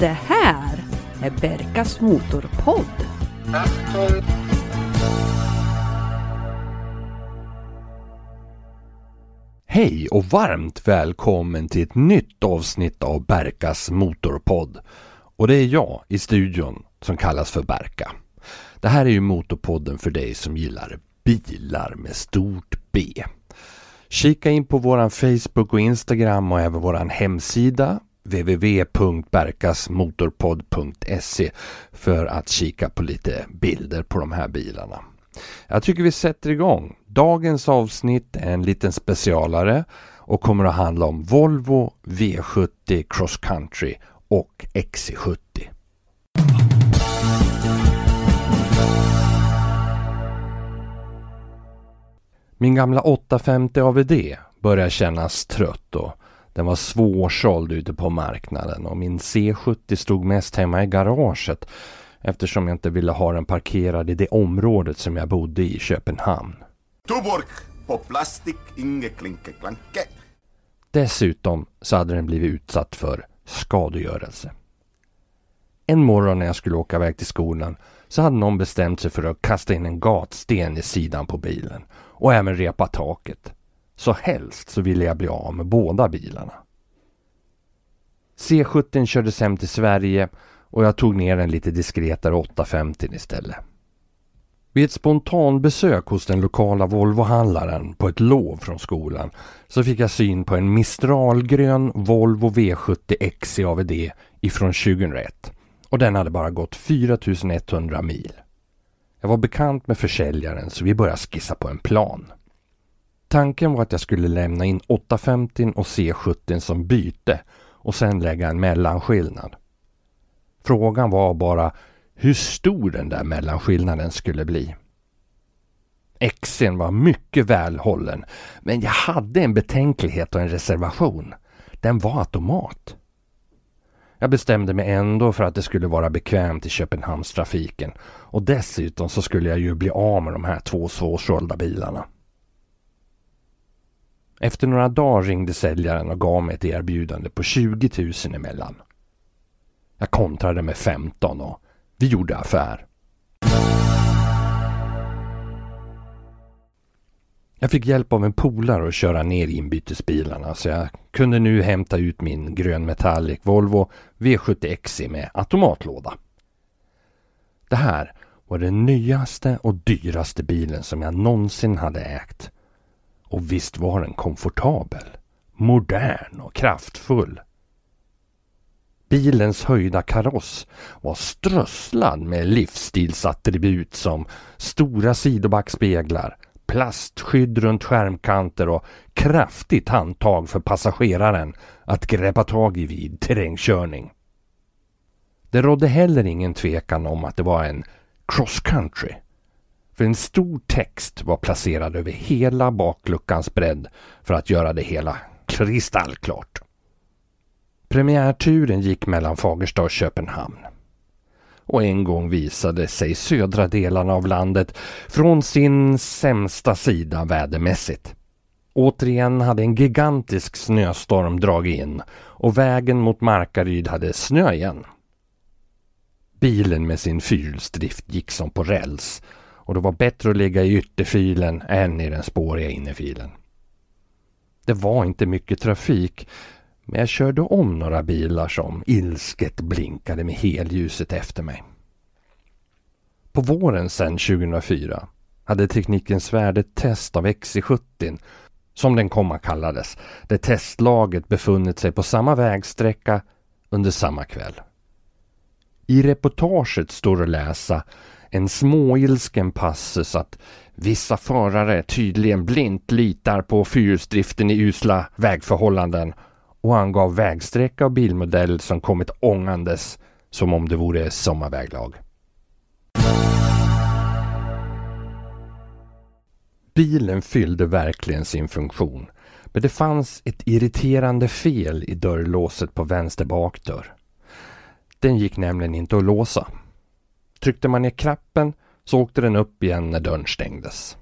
Det här är Berkas Motorpodd. Hej och varmt välkommen till ett nytt avsnitt av Berkas Motorpodd. Och det är jag i studion som kallas för Berka. Det här är ju Motorpodden för dig som gillar bilar med stort B. Kika in på våran Facebook och Instagram och även våran hemsida www.berkasmotorpodd.se för att kika på lite bilder på de här bilarna. Jag tycker vi sätter igång. Dagens avsnitt är en liten specialare och kommer att handla om Volvo V70 Cross Country och XC70. Min gamla 850 AVD börjar kännas trött och den var svårsåld ute på marknaden och min C70 stod mest hemma i garaget eftersom jag inte ville ha den parkerad i det området som jag bodde i Köpenhamn. Tuborg på plastik, inge klinke klanke. Dessutom så hade den blivit utsatt för skadegörelse. En morgon när jag skulle åka iväg till skolan så hade någon bestämt sig för att kasta in en gatsten i sidan på bilen och även repa taket. Så helst så ville jag bli av med båda bilarna. C70 kördes hem till Sverige och jag tog ner den lite diskretare 850 istället. Vid ett spontanbesök hos den lokala Volvohandlaren på ett lov från skolan så fick jag syn på en Mistralgrön Volvo V70 XC AVD ifrån 2001 och den hade bara gått 4100 mil. Jag var bekant med försäljaren så vi började skissa på en plan. Tanken var att jag skulle lämna in 850 och C70 som byte och sen lägga en mellanskillnad. Frågan var bara hur stor den där mellanskillnaden skulle bli. Xen var mycket välhållen men jag hade en betänklighet och en reservation. Den var automat. Jag bestämde mig ändå för att det skulle vara bekvämt i Köpenhamnstrafiken och dessutom så skulle jag ju bli av med de här två svårsålda bilarna. Efter några dagar ringde säljaren och gav mig ett erbjudande på 20 000 emellan. Jag kontrade med 15 och vi gjorde affär. Jag fick hjälp av en polare att köra ner inbytesbilarna så jag kunde nu hämta ut min grön metallic Volvo V70 XC med automatlåda. Det här var den nyaste och dyraste bilen som jag någonsin hade ägt. Och visst var den komfortabel, modern och kraftfull. Bilens höjda kaross var strösslad med livsstilsattribut som stora sidobackspeglar, plastskydd runt skärmkanter och kraftigt handtag för passageraren att greppa tag i vid terrängkörning. Det rådde heller ingen tvekan om att det var en cross country. För en stor text var placerad över hela bakluckans bredd för att göra det hela kristallklart. Premiärturen gick mellan Fagersta och Köpenhamn. Och en gång visade sig södra delarna av landet från sin sämsta sida vädermässigt. Återigen hade en gigantisk snöstorm dragit in och vägen mot Markaryd hade snö igen. Bilen med sin fyrhjulsdrift gick som på räls och det var bättre att ligga i ytterfilen än i den spåriga innerfilen. Det var inte mycket trafik men jag körde om några bilar som ilsket blinkade med helljuset efter mig. På våren sedan 2004 hade Teknikens Värld ett test av XC70 som den komma kallades, där testlaget befunnit sig på samma vägsträcka under samma kväll. I reportaget står att läsa en småilsken passus att vissa förare tydligen blint litar på fyrhjulsdriften i usla vägförhållanden och angav vägsträcka och bilmodell som kommit ångandes som om det vore sommarväglag. Bilen fyllde verkligen sin funktion. Men det fanns ett irriterande fel i dörrlåset på vänster bakdörr. Den gick nämligen inte att låsa. Tryckte man ner knappen så åkte den upp igen när dörren stängdes.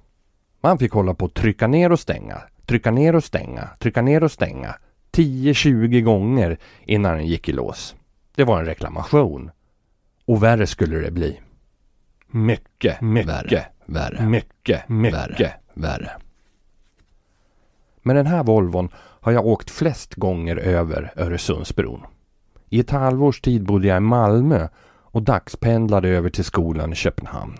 Man fick hålla på att trycka ner och stänga, trycka ner och stänga, trycka ner och stänga 10-20 gånger innan den gick i lås. Det var en reklamation. Och värre skulle det bli. Mycket, mycket värre. värre. Mycket, mycket värre. värre. Med den här Volvon har jag åkt flest gånger över Öresundsbron. I ett halvårs tid bodde jag i Malmö och dagspendlade över till skolan i Köpenhamn.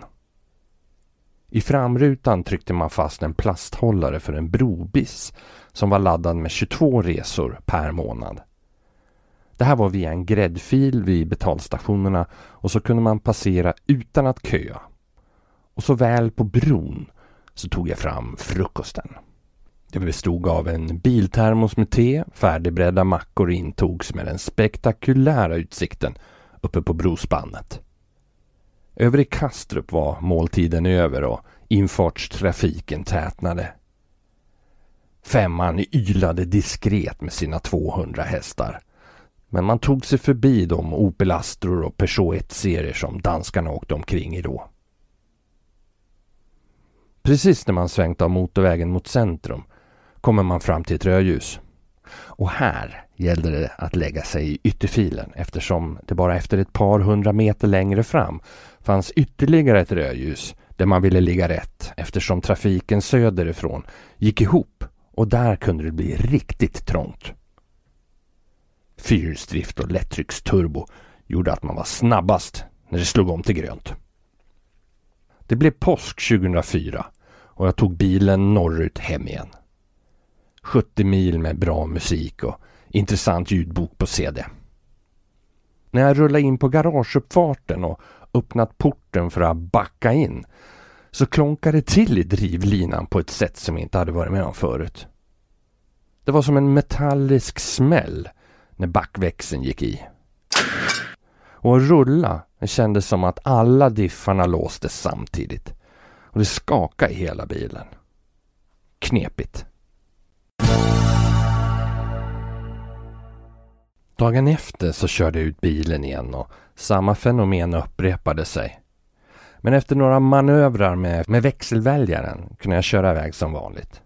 I framrutan tryckte man fast en plasthållare för en brobiss som var laddad med 22 resor per månad. Det här var via en gräddfil vid betalstationerna och så kunde man passera utan att köa. Och så väl på bron så tog jag fram frukosten. Det bestod av en biltermos med te, färdigbredda mackor intogs med den spektakulära utsikten uppe på brospannet. Över i Kastrup var måltiden över och infartstrafiken tätnade. Femman ylade diskret med sina 200 hästar. Men man tog sig förbi de Opel Astror och Peugeot 1-serier som danskarna åkte omkring i då. Precis när man svängt av motorvägen mot centrum kommer man fram till ett rödljus. Och här gällde det att lägga sig i ytterfilen eftersom det bara efter ett par hundra meter längre fram fanns ytterligare ett rödljus där man ville ligga rätt eftersom trafiken söderifrån gick ihop och där kunde det bli riktigt trångt. Fyrhjulsdrift och lättrycksturbo gjorde att man var snabbast när det slog om till grönt. Det blev påsk 2004 och jag tog bilen norrut hem igen. 70 mil med bra musik och intressant ljudbok på CD. När jag rullade in på garageuppfarten och öppnat porten för att backa in så klonkade det till i drivlinan på ett sätt som jag inte hade varit med om förut. Det var som en metallisk smäll när backväxeln gick i. Och att rulla det kändes som att alla diffarna låstes samtidigt. Och det skakade i hela bilen. Knepigt. Dagen efter så körde jag ut bilen igen och samma fenomen upprepade sig. Men efter några manövrar med, med växelväljaren kunde jag köra iväg som vanligt.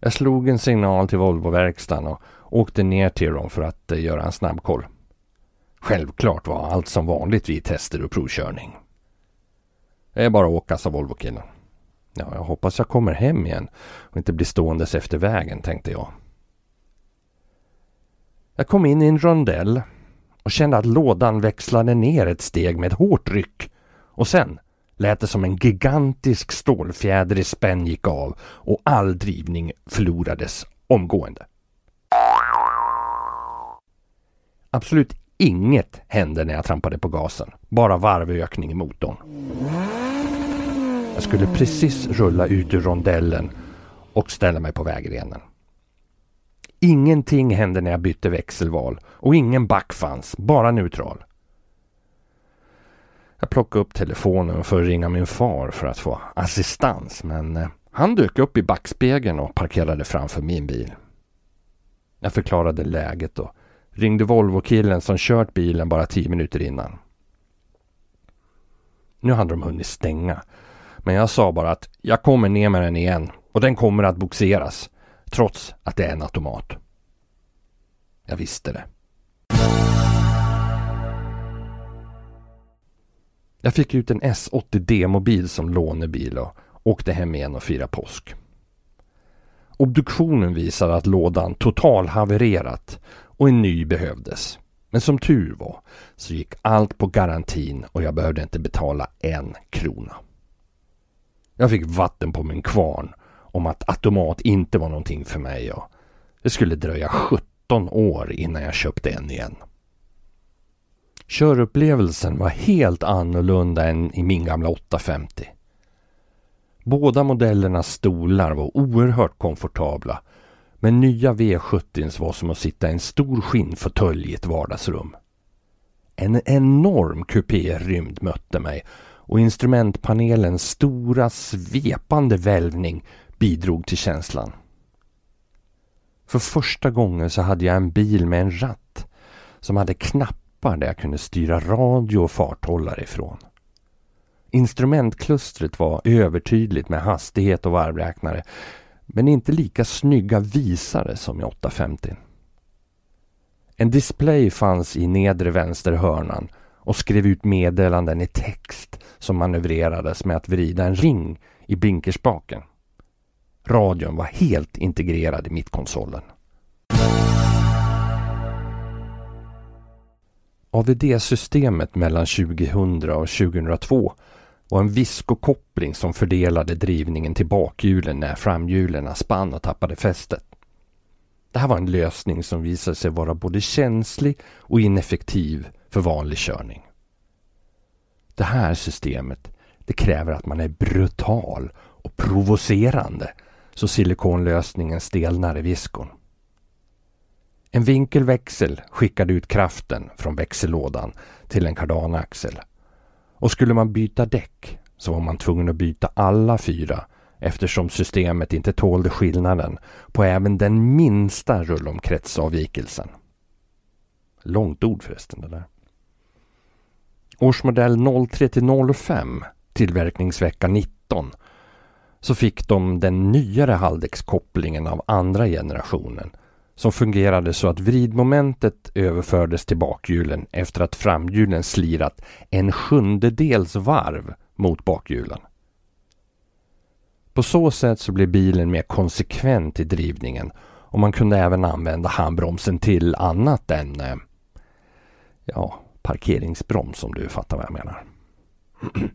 Jag slog en signal till Volvoverkstan och åkte ner till dem för att eh, göra en snabbkoll. Självklart var allt som vanligt vid tester och provkörning. Det är bara att åka, sa Volvo-killen. Ja, jag hoppas jag kommer hem igen och inte blir ståendes efter vägen, tänkte jag. Jag kom in i en rondell och kände att lådan växlade ner ett steg med ett hårt ryck. Och sen lät det som en gigantisk stålfjäder i spänn gick av och all drivning förlorades omgående. Absolut inget hände när jag trampade på gasen. Bara varvökning i motorn. Jag skulle precis rulla ut ur rondellen och ställa mig på vägrenen. Ingenting hände när jag bytte växelval och ingen back fanns, bara neutral. Jag plockade upp telefonen för att ringa min far för att få assistans men eh, han dök upp i backspegeln och parkerade framför min bil. Jag förklarade läget och ringde Volvo-killen som kört bilen bara tio minuter innan. Nu hade de hunnit stänga. Men jag sa bara att jag kommer ner med den igen och den kommer att boxeras. Trots att det är en automat. Jag visste det. Jag fick ut en S80 demobil som lånebil och åkte hem igen och firade påsk. Obduktionen visade att lådan totalhavererat och en ny behövdes. Men som tur var så gick allt på garantin och jag behövde inte betala en krona. Jag fick vatten på min kvarn om att automat inte var någonting för mig och det skulle dröja 17 år innan jag köpte en igen. Körupplevelsen var helt annorlunda än i min gamla 850. Båda modellernas stolar var oerhört komfortabla men nya V70 var som att sitta i en stor skinnfåtölj i ett vardagsrum. En enorm kupérymd mötte mig och instrumentpanelens stora svepande välvning bidrog till känslan. För första gången så hade jag en bil med en ratt som hade knappar där jag kunde styra radio och farthållare ifrån. Instrumentklustret var övertydligt med hastighet och varvräknare men inte lika snygga visare som i 850. En display fanns i nedre vänster hörnan och skrev ut meddelanden i text som manövrerades med att vrida en ring i blinkerspaken. Radion var helt integrerad i mittkonsolen. AVD-systemet mellan 2000 och 2002 var en viskokoppling som fördelade drivningen till bakhjulen när framhjulen spann och tappade fästet. Det här var en lösning som visade sig vara både känslig och ineffektiv för vanlig körning. Det här systemet det kräver att man är brutal och provocerande så silikonlösningen stelnar i viskon. En vinkelväxel skickade ut kraften från växellådan till en kardanaxel. Och skulle man byta däck så var man tvungen att byta alla fyra eftersom systemet inte tålde skillnaden på även den minsta rullomkretsavvikelsen. Långt ord förresten det där. Årsmodell 03 till 05, tillverkningsvecka 19, så fick de den nyare halvdäckskopplingen av andra generationen som fungerade så att vridmomentet överfördes till bakhjulen efter att framhjulen slirat en sjundedels varv mot bakhjulen. På så sätt så blev bilen mer konsekvent i drivningen och man kunde även använda handbromsen till annat än ja, parkeringsbroms om du fattar vad jag menar.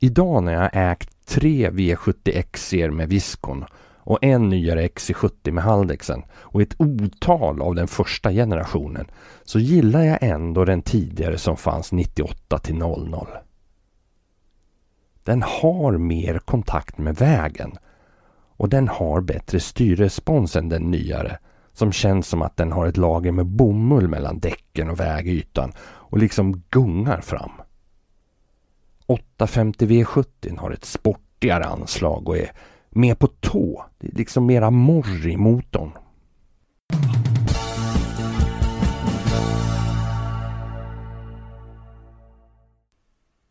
Idag när jag ägt tre V70 XC med Viscon och en nyare XC70 med Haldexen och ett otal av den första generationen så gillar jag ändå den tidigare som fanns 98 till 00. Den har mer kontakt med vägen och den har bättre styrrespons än den nyare som känns som att den har ett lager med bomull mellan däcken och vägytan och liksom gungar fram. 850 V70 har ett sportigare anslag och är mer på tå. Det är liksom mera morr i motorn.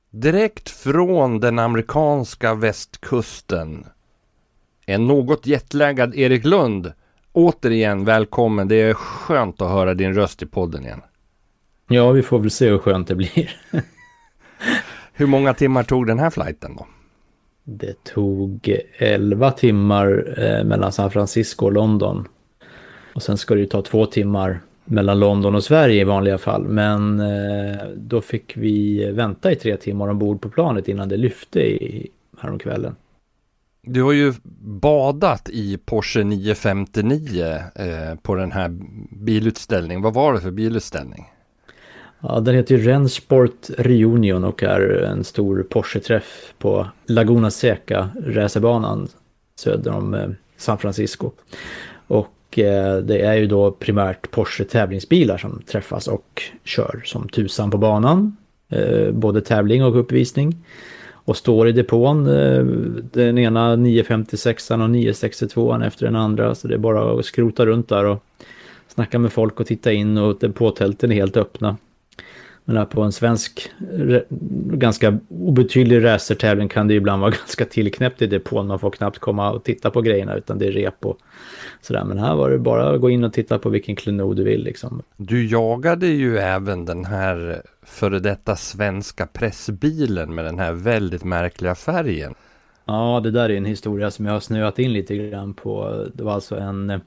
Direkt från den amerikanska västkusten. En något jetlaggad Erik Lund. Återigen välkommen. Det är skönt att höra din röst i podden igen. Ja, vi får väl se hur skönt det blir. hur många timmar tog den här flighten då? Det tog 11 timmar eh, mellan San Francisco och London. Och sen ska det ju ta två timmar mellan London och Sverige i vanliga fall. Men eh, då fick vi vänta i tre timmar ombord på planet innan det lyfte i, häromkvällen. Du har ju badat i Porsche 959 eh, på den här bilutställningen. Vad var det för bilutställning? Ja, den heter ju Rensport Reunion och är en stor Porsche-träff på Laguna Seca racerbanan söder om eh, San Francisco. Och eh, det är ju då primärt Porsche tävlingsbilar som träffas och kör som tusan på banan. Eh, både tävling och uppvisning. Och står i depån, eh, den ena 956 och 962 efter den andra. Så det är bara att skrota runt där och snacka med folk och titta in och depåtälten är helt öppna. Men på en svensk ganska obetydlig racertävling kan det ibland vara ganska tillknäppt i depån. Man får knappt komma och titta på grejerna utan det är rep och sådär. Men här var det bara att gå in och titta på vilken klenod du vill liksom. Du jagade ju även den här före detta svenska pressbilen med den här väldigt märkliga färgen. Ja, det där är en historia som jag har snöat in lite grann på. Det var alltså en,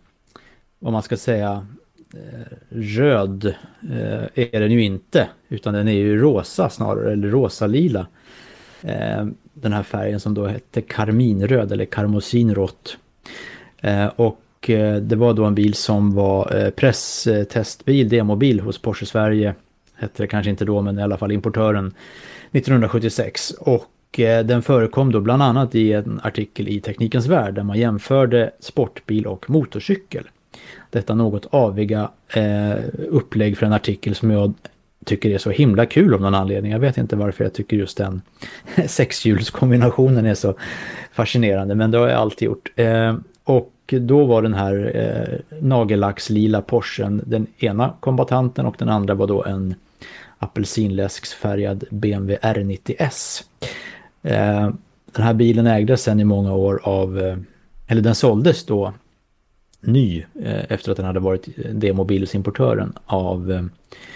vad man ska säga, Eh, Eh, röd eh, är den ju inte, utan den är ju rosa snarare, eller rosa-lila. Eh, den här färgen som då hette karminröd eller karmosinrått. Eh, och eh, det var då en bil som var presstestbil, demobil hos Porsche Sverige. Hette det kanske inte då, men i alla fall importören 1976. Och den förekom då bland annat i en artikel i Teknikens Värld där man jämförde sportbil och motorcykel detta något aviga eh, upplägg för en artikel som jag tycker är så himla kul av någon anledning. Jag vet inte varför jag tycker just den sexhjulskombinationen är så fascinerande, men det har jag alltid gjort. Eh, och då var den här eh, nagellackslila Porschen den ena kombatanten och den andra var då en apelsinläsksfärgad BMW R90S. Eh, den här bilen ägdes sen i många år av, eh, eller den såldes då ny eh, efter att den hade varit eh, demobilsimportören av eh,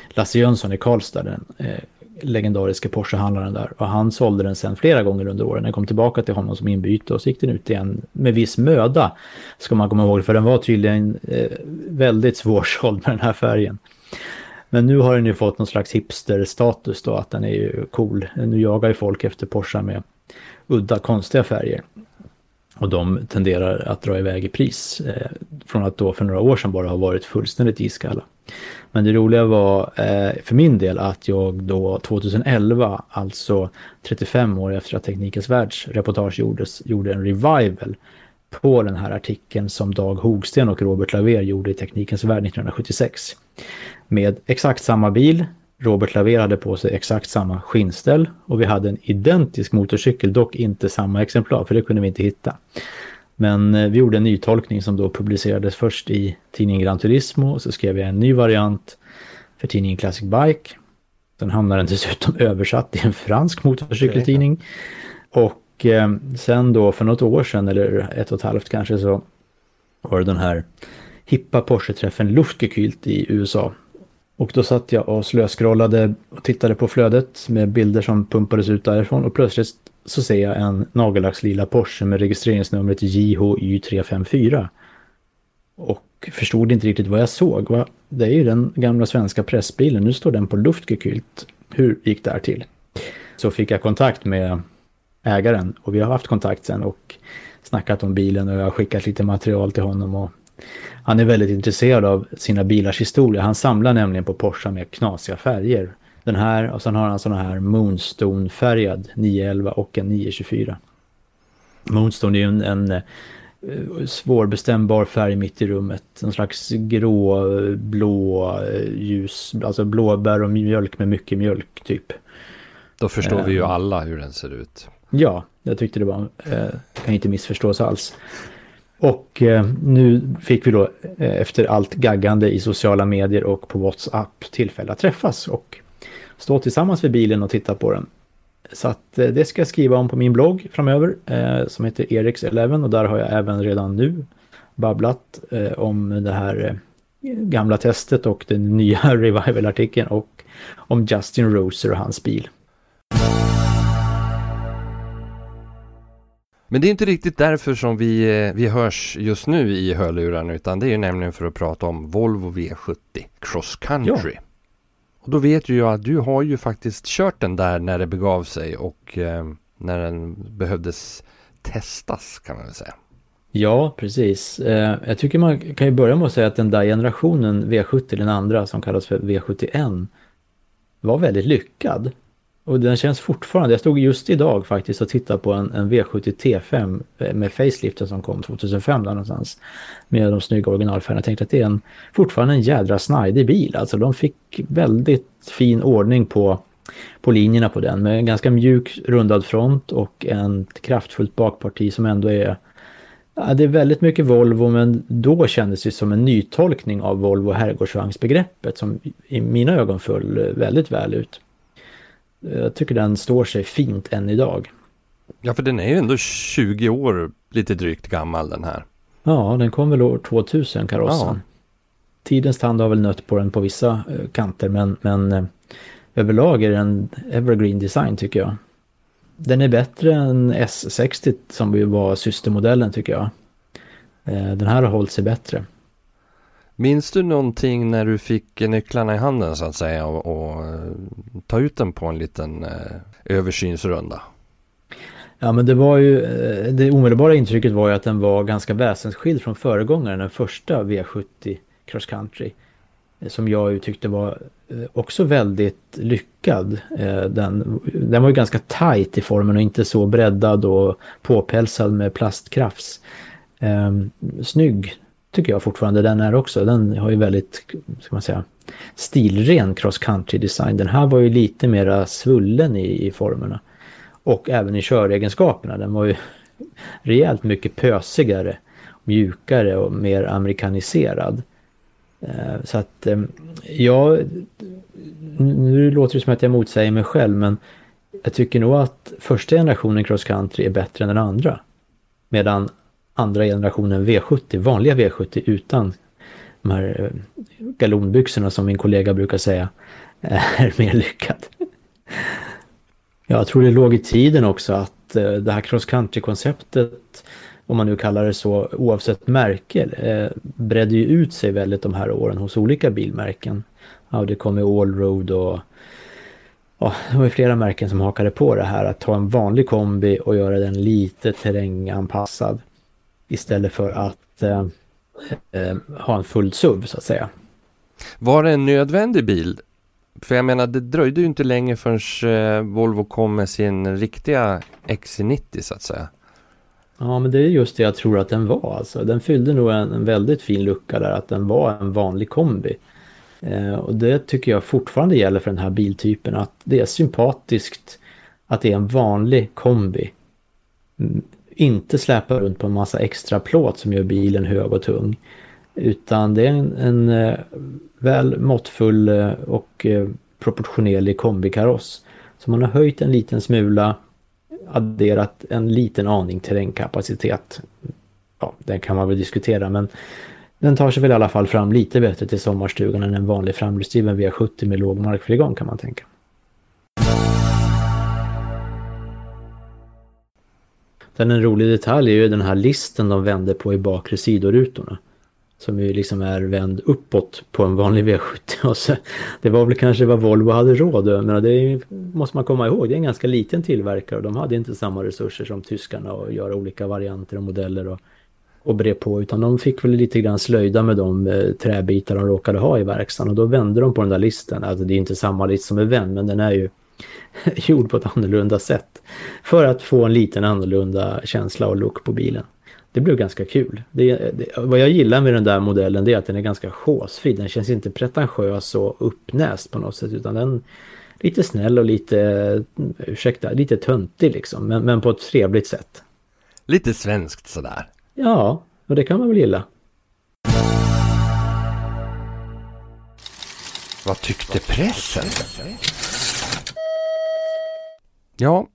Lasse Jönsson i Karlstad, den legendariska legendariske Porsche-handlaren där. Och han sålde den sen flera gånger under åren. Den kom tillbaka till honom som inbyte och så gick den ut igen med viss möda. Ska man komma ihåg, för den var tydligen väldigt svårsåld med den här färgen. Men nu har den ju fått någon slags hipster-status då, att den är ju cool. Nu jagar ju folk efter Porsche med udda, konstiga färger. Och de tenderar att dra iväg i pris. Eh, från att då för några år sedan bara ha varit fullständigt iskalla. Men det roliga var eh, för min del att jag då 2011, alltså 35 år efter att Teknikens Världs reportage gjordes, gjorde en revival på den här artikeln som Dag Hogsten och Robert Laver gjorde i Teknikens Värld 1976. Med exakt samma bil, Robert Laver hade på sig exakt samma skinnställ och vi hade en identisk motorcykel, dock inte samma exemplar för det kunde vi inte hitta. Men eh, vi gjorde en nytolkning som då publicerades först i tidningen Gran Turismo och så skrev jag en ny variant för tidningen Classic Bike. Sen hamnade den dessutom översatt i en fransk motorcykeltidning. Och eh, sen då för något år sedan, eller ett och ett halvt kanske, så var det den här hippa Porsche-träffen Luftgekühlt i USA. Och då satt jag och slöskrollade och tittade på flödet med bilder som pumpades ut därifrån och plötsligt så ser jag en nagellackslila Porsche med registreringsnumret JHY354. Och förstod inte riktigt vad jag såg. Det är ju den gamla svenska pressbilen, nu står den på luftgekylt. Hur gick det här till? Så fick jag kontakt med ägaren och vi har haft kontakt sen och snackat om bilen och jag har skickat lite material till honom och han är väldigt intresserad av sina bilars historia. Han samlar nämligen på Porsche med knasiga färger. Den här och sen har han sån här Moonstone-färgad 911 och en 924. Moonstone är ju en, en eh, svårbestämbar färg mitt i rummet. En slags grå, blå, eh, ljus, alltså blåbär och mjölk med mycket mjölk typ. Då förstår vi ju eh. alla hur den ser ut. Ja, jag tyckte det var, eh, kan inte missförstås alls. Och eh, nu fick vi då eh, efter allt gaggande i sociala medier och på WhatsApp tillfälle att träffas och stå tillsammans vid bilen och titta på den. Så att eh, det ska jag skriva om på min blogg framöver eh, som heter Eriks11 och där har jag även redan nu babblat eh, om det här eh, gamla testet och den nya revival-artikeln och om Justin Roser och hans bil. Men det är inte riktigt därför som vi, eh, vi hörs just nu i hörlurarna utan det är nämligen för att prata om Volvo V70 Cross Country. Ja. Och då vet ju jag att du har ju faktiskt kört den där när det begav sig och eh, när den behövdes testas kan man väl säga. Ja, precis. Eh, jag tycker man kan ju börja med att säga att den där generationen V70, den andra som kallas för V71, var väldigt lyckad. Och den känns fortfarande, jag stod just idag faktiskt och tittade på en, en V70 T5 med faceliften som kom 2005 där någonstans. Med de snygga originalfärgerna. Jag tänkte att det är en, fortfarande en jädra snajdig bil. Alltså de fick väldigt fin ordning på, på linjerna på den. Med en ganska mjuk rundad front och en kraftfullt bakparti som ändå är Ja, det är väldigt mycket Volvo men då kändes det som en nytolkning av Volvo herrgårdsvagnsbegreppet som i mina ögon föll väldigt väl ut. Jag tycker den står sig fint än idag. Ja, för den är ju ändå 20 år lite drygt gammal den här. Ja, den kom väl år 2000 karossen. Ja. Tidens tand har väl nött på den på vissa eh, kanter men, men eh, överlag är den evergreen design tycker jag. Den är bättre än S60 som var systermodellen tycker jag. Eh, den här har hållit sig bättre. Minns du någonting när du fick nycklarna i handen så att säga och, och eh, ta ut den på en liten eh, översynsrunda? Ja men det var ju, eh, det omedelbara intrycket var ju att den var ganska väsensskild från föregångaren, den första V70 Cross Country. Eh, som jag ju tyckte var också väldigt lyckad. Den, den var ju ganska tight i formen och inte så breddad och påpälsad med plastkrafts. Ehm, snygg tycker jag fortfarande den är också. Den har ju väldigt, ska man säga, stilren cross country design. Den här var ju lite mera svullen i, i formerna. Och även i köregenskaperna. Den var ju rejält mycket pösigare, mjukare och mer amerikaniserad. Eh, så att, eh, ja, nu låter det som att jag motsäger mig själv men jag tycker nog att första generationen cross country är bättre än den andra. Medan andra generationen V70, vanliga V70 utan de här eh, galonbyxorna som min kollega brukar säga eh, är mer lyckad. Jag tror det låg i tiden också att eh, det här cross country-konceptet, om man nu kallar det så, oavsett märke, bredde ju ut sig väldigt de här åren hos olika bilmärken. Ja, det kom med Allroad och ja, det var ju flera märken som hakade på det här att ta en vanlig kombi och göra den lite terränganpassad istället för att eh, eh, ha en full SUV så att säga. Var det en nödvändig bil? För jag menar det dröjde ju inte länge förrän eh, Volvo kom med sin riktiga XC90 så att säga. Ja men det är just det jag tror att den var alltså. Den fyllde nog en, en väldigt fin lucka där att den var en vanlig kombi. Eh, och det tycker jag fortfarande gäller för den här biltypen att det är sympatiskt att det är en vanlig kombi. Inte släpa runt på en massa extra plåt som gör bilen hög och tung. Utan det är en, en eh, väl måttfull eh, och eh, proportionerlig kombikaross. Så man har höjt en liten smula, adderat en liten aning terrängkapacitet. Ja, den kan man väl diskutera men den tar sig väl i alla fall fram lite bättre till sommarstugan än en vanlig framhjulsdriven V70 med låg markfrigång kan man tänka. Sen en rolig detalj är ju den här listen de vände på i bakre sidorutorna. Som ju liksom är vänd uppåt på en vanlig V70. Så, det var väl kanske vad Volvo hade råd med. Det måste man komma ihåg. Det är en ganska liten tillverkare och de hade inte samma resurser som tyskarna att göra olika varianter och modeller och, och bre på. Utan de fick väl lite grann slöjda med de eh, träbitar de råkade ha i verkstaden. Och då vände de på den där listen. Alltså det är inte samma list som är vänd men den är ju gjord på ett annorlunda sätt. För att få en liten annorlunda känsla och look på bilen. Det blev ganska kul. Det, det, vad jag gillar med den där modellen det är att den är ganska chosefri. Den känns inte pretentiös och uppnäst på något sätt utan den lite snäll och lite, ursäkta, lite töntig liksom. Men, men på ett trevligt sätt. Lite svenskt sådär. Ja, och det kan man väl gilla. Vad tyckte pressen? Ja,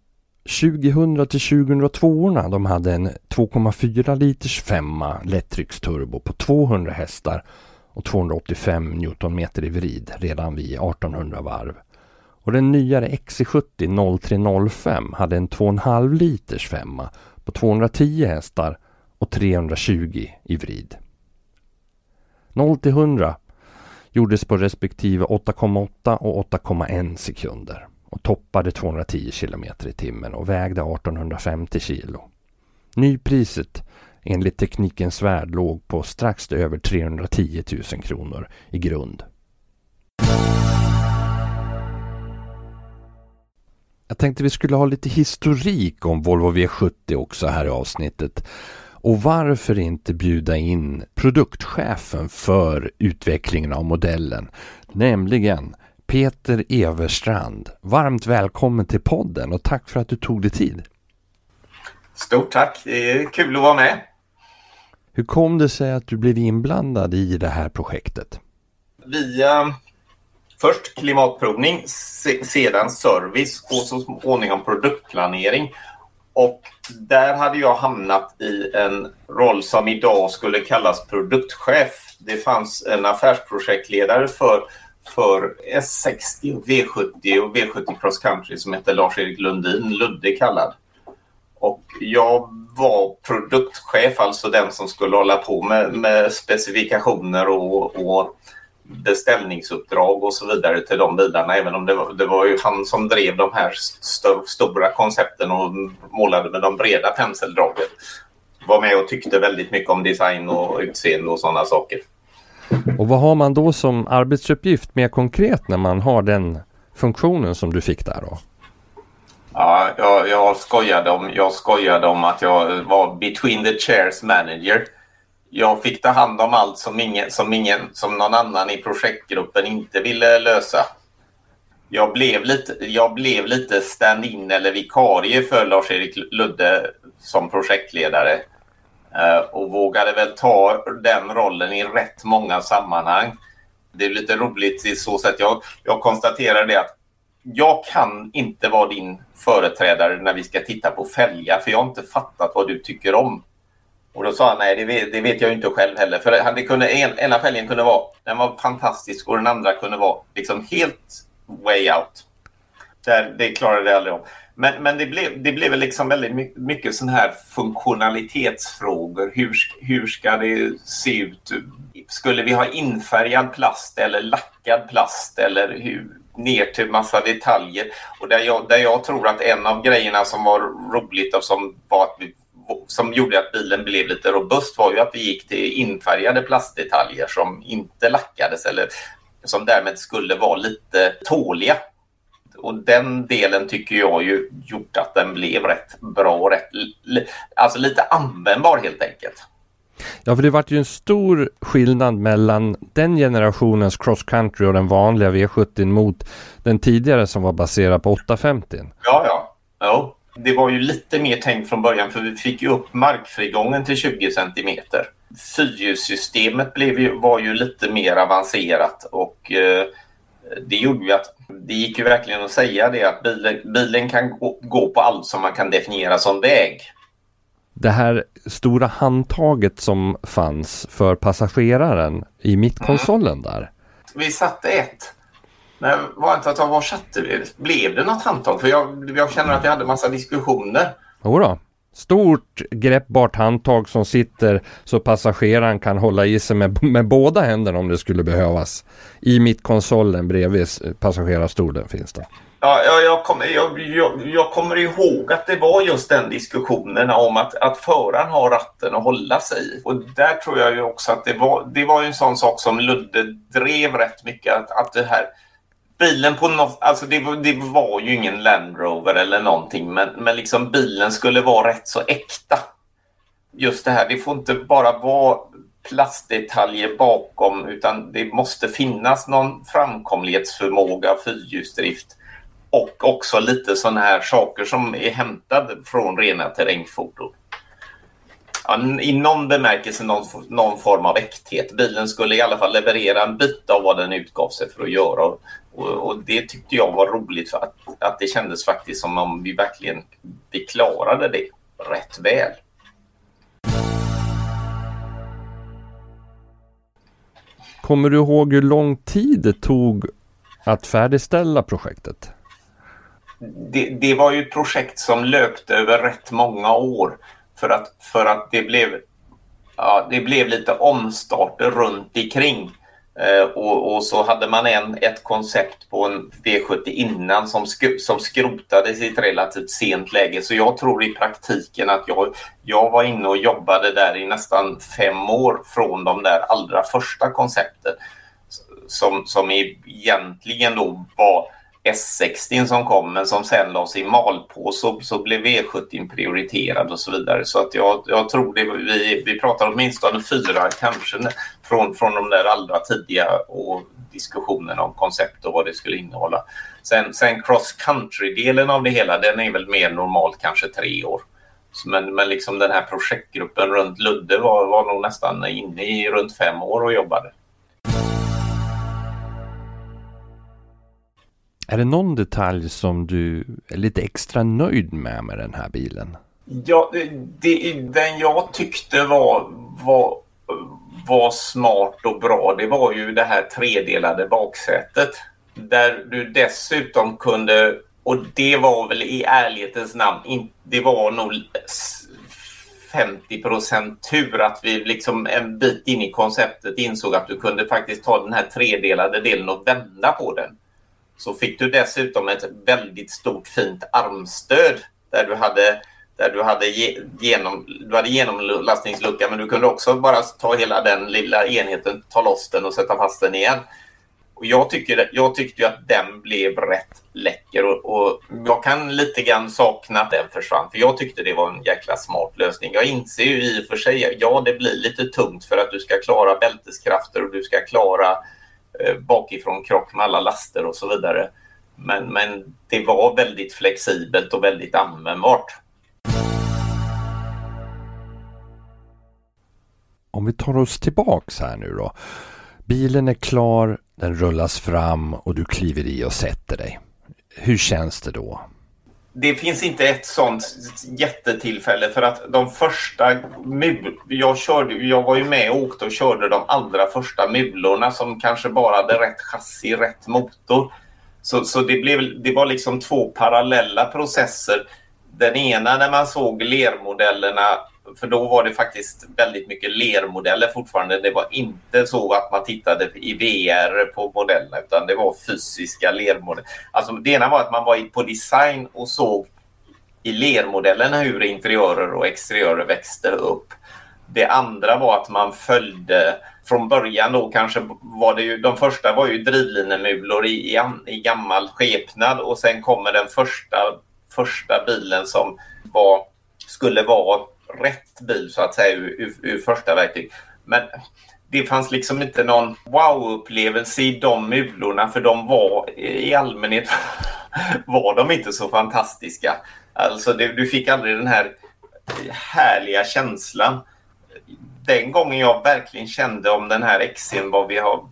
2000 till 2002 de hade en 2,4 liters femma lättrycksturbo på 200 hästar och 285 Newtonmeter i vrid redan vid 1800 varv. Och den nyare XC70 0305 hade en 2,5 liters femma på 210 hästar och 320 i vrid. 0 till 100 gjordes på respektive 8,8 och 8,1 sekunder och toppade 210 km i timmen och vägde 1850 kilo. Nypriset enligt Teknikens Värld låg på strax över 310 000 kronor i grund. Jag tänkte vi skulle ha lite historik om Volvo V70 också här i avsnittet. Och varför inte bjuda in produktchefen för utvecklingen av modellen, nämligen Peter Everstrand. Varmt välkommen till podden och tack för att du tog dig tid. Stort tack, det är kul att vara med. Hur kom det sig att du blev inblandad i det här projektet? Via först klimatprovning, sedan service och så småningom produktplanering. Och där hade jag hamnat i en roll som idag skulle kallas produktchef. Det fanns en affärsprojektledare för för S60, V70 och V70 Cross Country som hette Lars-Erik Lundin, Ludde kallad. Och jag var produktchef, alltså den som skulle hålla på med, med specifikationer och, och beställningsuppdrag och så vidare till de bilarna. Även om det var, det var ju han som drev de här st stora koncepten och målade med de breda penseldragen. Var med och tyckte väldigt mycket om design och utseende och sådana saker. Och vad har man då som arbetsuppgift mer konkret när man har den funktionen som du fick där då? Ja, jag, jag, skojade om, jag skojade om att jag var between the chairs manager. Jag fick ta hand om allt som, ingen, som, ingen, som någon annan i projektgruppen inte ville lösa. Jag blev lite, jag blev lite stand-in eller vikarie för Lars-Erik Ludde som projektledare. Eh, och vågade väl ta den rollen i rätt många sammanhang. Det är lite roligt i så sätt. Jag, jag konstaterar det att jag kan inte vara din företrädare när vi ska titta på fälgar för jag har inte fattat vad du tycker om. Och då sa han nej, det vet, det vet jag inte själv heller. För det kunde, en, ena fälgen kunde vara, den var fantastisk och den andra kunde vara liksom helt way out. Där, det klarade jag aldrig om. Men, men det, blev, det blev liksom väldigt mycket, sån här funktionalitetsfrågor. Hur, hur ska det se ut? Skulle vi ha infärgad plast eller lackad plast eller hur, ner till massa detaljer? Och där jag, där jag tror att en av grejerna som var roligt och som, var att vi, som gjorde att bilen blev lite robust var ju att vi gick till infärgade plastdetaljer som inte lackades eller som därmed skulle vara lite tåliga och den delen tycker jag ju gjort att den blev rätt bra och rätt, alltså lite användbar helt enkelt. Ja, för det vart ju en stor skillnad mellan den generationens cross country och den vanliga V70 mot den tidigare som var baserad på 850. Ja, ja. ja. Det var ju lite mer tänkt från början för vi fick ju upp markfrigången till 20 centimeter. Fyrhjulssystemet var ju lite mer avancerat och eh, det gjorde ju att det gick ju verkligen att säga det att bilen, bilen kan gå, gå på allt som man kan definiera som väg. Det här stora handtaget som fanns för passageraren i mittkonsolen mm. där. Vi satte ett. Men var inte att var satte? Blev det något handtag? För jag, jag känner att vi hade massa diskussioner. Jodå. Stort greppbart handtag som sitter så passageraren kan hålla i sig med, med båda händerna om det skulle behövas. I mittkonsolen bredvid passagerarstolen finns det. Ja, jag, jag, kommer, jag, jag, jag, kommer ihåg att det var just den diskussionen om att, att föraren har ratten att hålla sig i. Och där tror jag ju också att det var, det var en sån sak som Ludde drev rätt mycket. Att, att det här bilen på något, alltså det, det, var ju ingen Land Rover eller någonting, men, men liksom bilen skulle vara rätt så äkta. Just det här, det får inte bara vara plastdetaljer bakom, utan det måste finnas någon framkomlighetsförmåga, fyrhjulsdrift och också lite sådana här saker som är hämtade från rena terrängfordon ja, i någon bemärkelse någon, någon form av äkthet. Bilen skulle i alla fall leverera en bit av vad den utgav sig för att göra. Och, och det tyckte jag var roligt för att, att det kändes faktiskt som om vi verkligen vi klarade det rätt väl. Kommer du ihåg hur lång tid det tog att färdigställa projektet? Det, det var ju ett projekt som löpte över rätt många år. För att, för att det, blev, ja, det blev lite omstarter runt omkring. Eh, och, och, så hade man en, ett koncept på en V70 innan som, sk som skrotades i ett relativt sent läge. Så jag tror i praktiken att jag, jag var inne och jobbade där i nästan fem år från de där allra första koncepten. Som, som egentligen då var S60 som kom men som sen lades i malpåse så, så blev V70 prioriterad och så vidare. Så att jag, jag tror det, vi, vi pratar åtminstone fyra kanske från, från de där allra tidiga och diskussionerna om koncept och vad det skulle innehålla. Sen, sen cross country-delen av det hela den är väl mer normalt kanske tre år. Men, men liksom den här projektgruppen runt Ludde var, var nog nästan inne i runt fem år och jobbade. Är det någon detalj som du är lite extra nöjd med med den här bilen? Ja, det, den jag tyckte var, var, var smart och bra, det var ju det här tredelade baksätet. Där du dessutom kunde, och det var väl i ärlighetens namn, det var nog 50% tur att vi liksom en bit in i konceptet insåg att du kunde faktiskt ta den här tredelade delen och vända på den så fick du dessutom ett väldigt stort fint armstöd där du hade där du hade, genom, du hade genomlastningslucka men du kunde också bara ta hela den lilla enheten, ta loss den och sätta fast den igen. Och jag, tycker, jag tyckte ju att den blev rätt läcker och, och, jag kan lite grann sakna att den försvann för jag tyckte det var en jäkla smart lösning. Jag inser ju i och för sig, ja det blir lite tungt för att du ska klara bälteskrafter och du ska klara Eh, Eh, bakifrån krock med alla laster och så vidare. Men, men det var väldigt flexibelt och väldigt användbart. Om vi tar oss tillbaks här nu då. Bilen är klar, den rullas fram och du kliver i och sätter dig. Hur känns det då? Det finns inte ett sånt jättetillfälle för att de första jag, körde, jag var ju med och åkte och körde de allra första mulorna som kanske bara hade rätt chassi, rätt motor. Så, så det, blev, det var liksom två parallella processer. Den ena när man såg lermodellerna för då var det faktiskt väldigt mycket lermodeller fortfarande. Det var inte så att man tittade i VR på modellerna utan det var fysiska lermodeller. Alltså det ena var att man var på design och såg i lermodellerna hur interiörer och exteriörer växte upp. Det andra var att man följde från början då kanske var det ju, de första var ju drivlinemulor i, i, i gammal skepnad och sen kommer den första, första bilen som var, skulle vara rätt bil så att säga ur, ur, första verktyg. Men det fanns liksom inte någon wow-upplevelse i de mulorna för de var i allmänhet var de inte så fantastiska. Alltså det, du fick aldrig den här härliga känslan. Den gången jag verkligen kände om den här XC'n vad vi har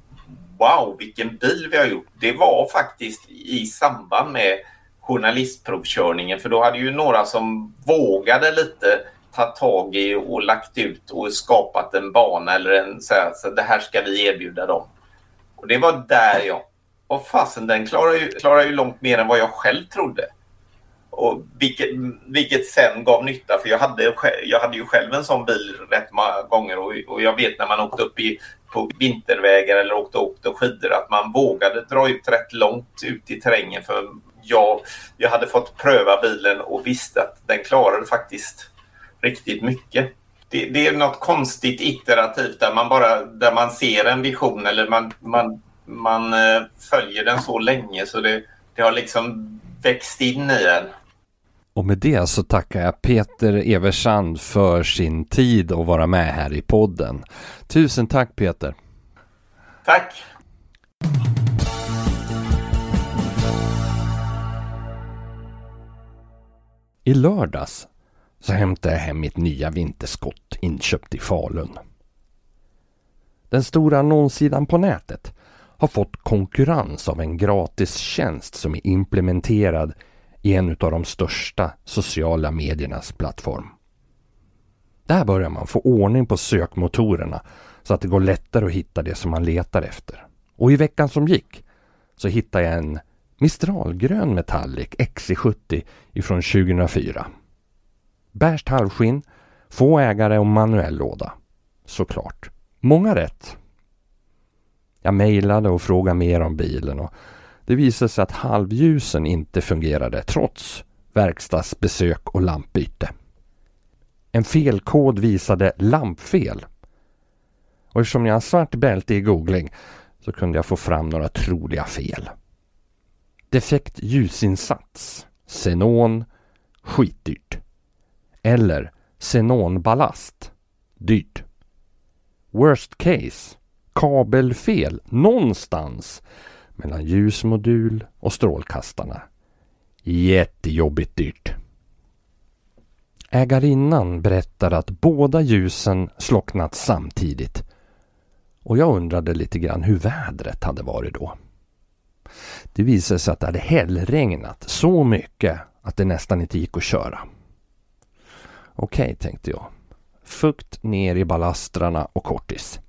wow vilken bil vi har gjort. Det var faktiskt i samband med journalistprovkörningen för då hade ju några som vågade lite tagit tag i och lagt ut och skapat en bana eller en så här, så det här ska vi erbjuda dem. Och det var där jag, och fasen den klarar ju, klarar ju långt mer än vad jag själv trodde. Och vilket, vilket sen gav nytta för jag hade, jag hade ju själv en sån bil rätt många gånger och, och jag vet när man åkte upp i, på vintervägar eller åkte, åkte skidor att man vågade dra ut rätt långt ut i terrängen för jag, jag hade fått pröva bilen och visste att den klarade faktiskt riktigt mycket. Det, det, är något konstigt iterativt där man bara där man ser en vision eller man, man, man eh, följer den så länge så det, det har liksom växt in i en. Och med det så tackar jag Peter Eversand för sin tid att vara med här i podden. Tusen tack Peter! Tack! I lördags så hämtade jag hem mitt nya vinterskott inköpt i Falun. Den stora annonssidan på nätet har fått konkurrens av en gratistjänst som är implementerad i en av de största sociala mediernas plattform. Där börjar man få ordning på sökmotorerna så att det går lättare att hitta det som man letar efter. Och i veckan som gick så hittade jag en Mistralgrön Metallic XC70 ifrån 2004. Bärst halvskinn, få ägare och manuell låda. Såklart. Många rätt. Jag mejlade och frågade mer om bilen och det visade sig att halvljusen inte fungerade trots verkstadsbesök och lampbyte. En felkod visade lampfel. Och eftersom jag har svart bälte i googling så kunde jag få fram några troliga fel. Defekt ljusinsats. Xenon. Skitdyrt. Eller xenonballast. Dyrt. Worst case. Kabelfel någonstans mellan ljusmodul och strålkastarna. Jättejobbigt dyrt. Ägarinnan berättade att båda ljusen slocknat samtidigt och jag undrade lite grann hur vädret hade varit då. Det visade sig att det hade hällregnat så mycket att det nästan inte gick att köra. Okej, okay, tänkte jag. Fukt ner i balastrarna och kortis.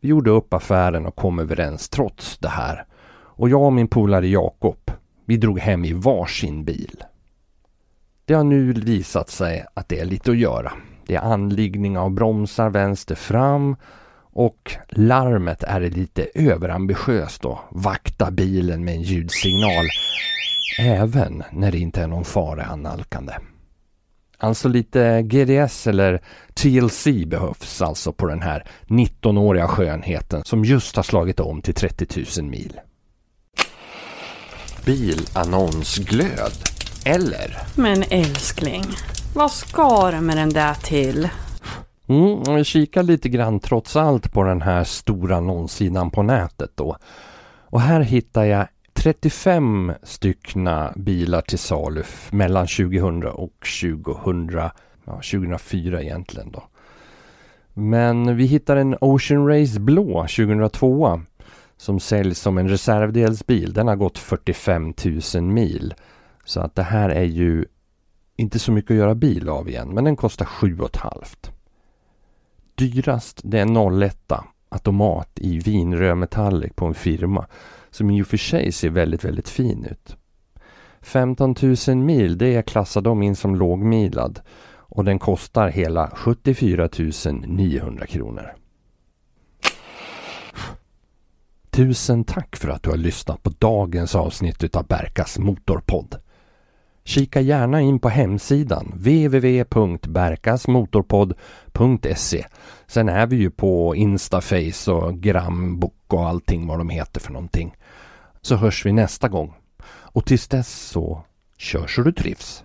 Vi gjorde upp affären och kom överens trots det här. Och jag och min polare Jakob, vi drog hem i varsin bil. Det har nu visat sig att det är lite att göra. Det är anliggning av bromsar vänster fram och larmet är lite överambitiöst att vakta bilen med en ljudsignal även när det inte är någon fara annalkande. Alltså lite GDS eller TLC behövs alltså på den här 19-åriga skönheten som just har slagit om till 30 000 mil. Bilannonsglöd. Eller? Men älskling, vad ska du med den där till? Mm, jag kikar lite grann trots allt på den här stora annonssidan på nätet då. Och här hittar jag 35 styckna bilar till salu mellan 2000 och 2000, ja, 2004 egentligen då. Men vi hittar en Ocean Race blå 2002 som säljs som en reservdelsbil. Den har gått 45 000 mil. Så att det här är ju inte så mycket att göra bil av igen, men den kostar 7. Dyrast det är 01 automat i vinröd metallic på en firma som i och för sig ser väldigt, väldigt fin ut. 15 000 mil, det är de in som lågmilad och den kostar hela 74 900 kronor. Tusen tack för att du har lyssnat på dagens avsnitt utav Berkas Motorpodd. Kika gärna in på hemsidan www.berkasmotorpodd.se Sen är vi ju på Instaface och Grambook och allting vad de heter för någonting. Så hörs vi nästa gång. Och tills dess så kör så du trivs.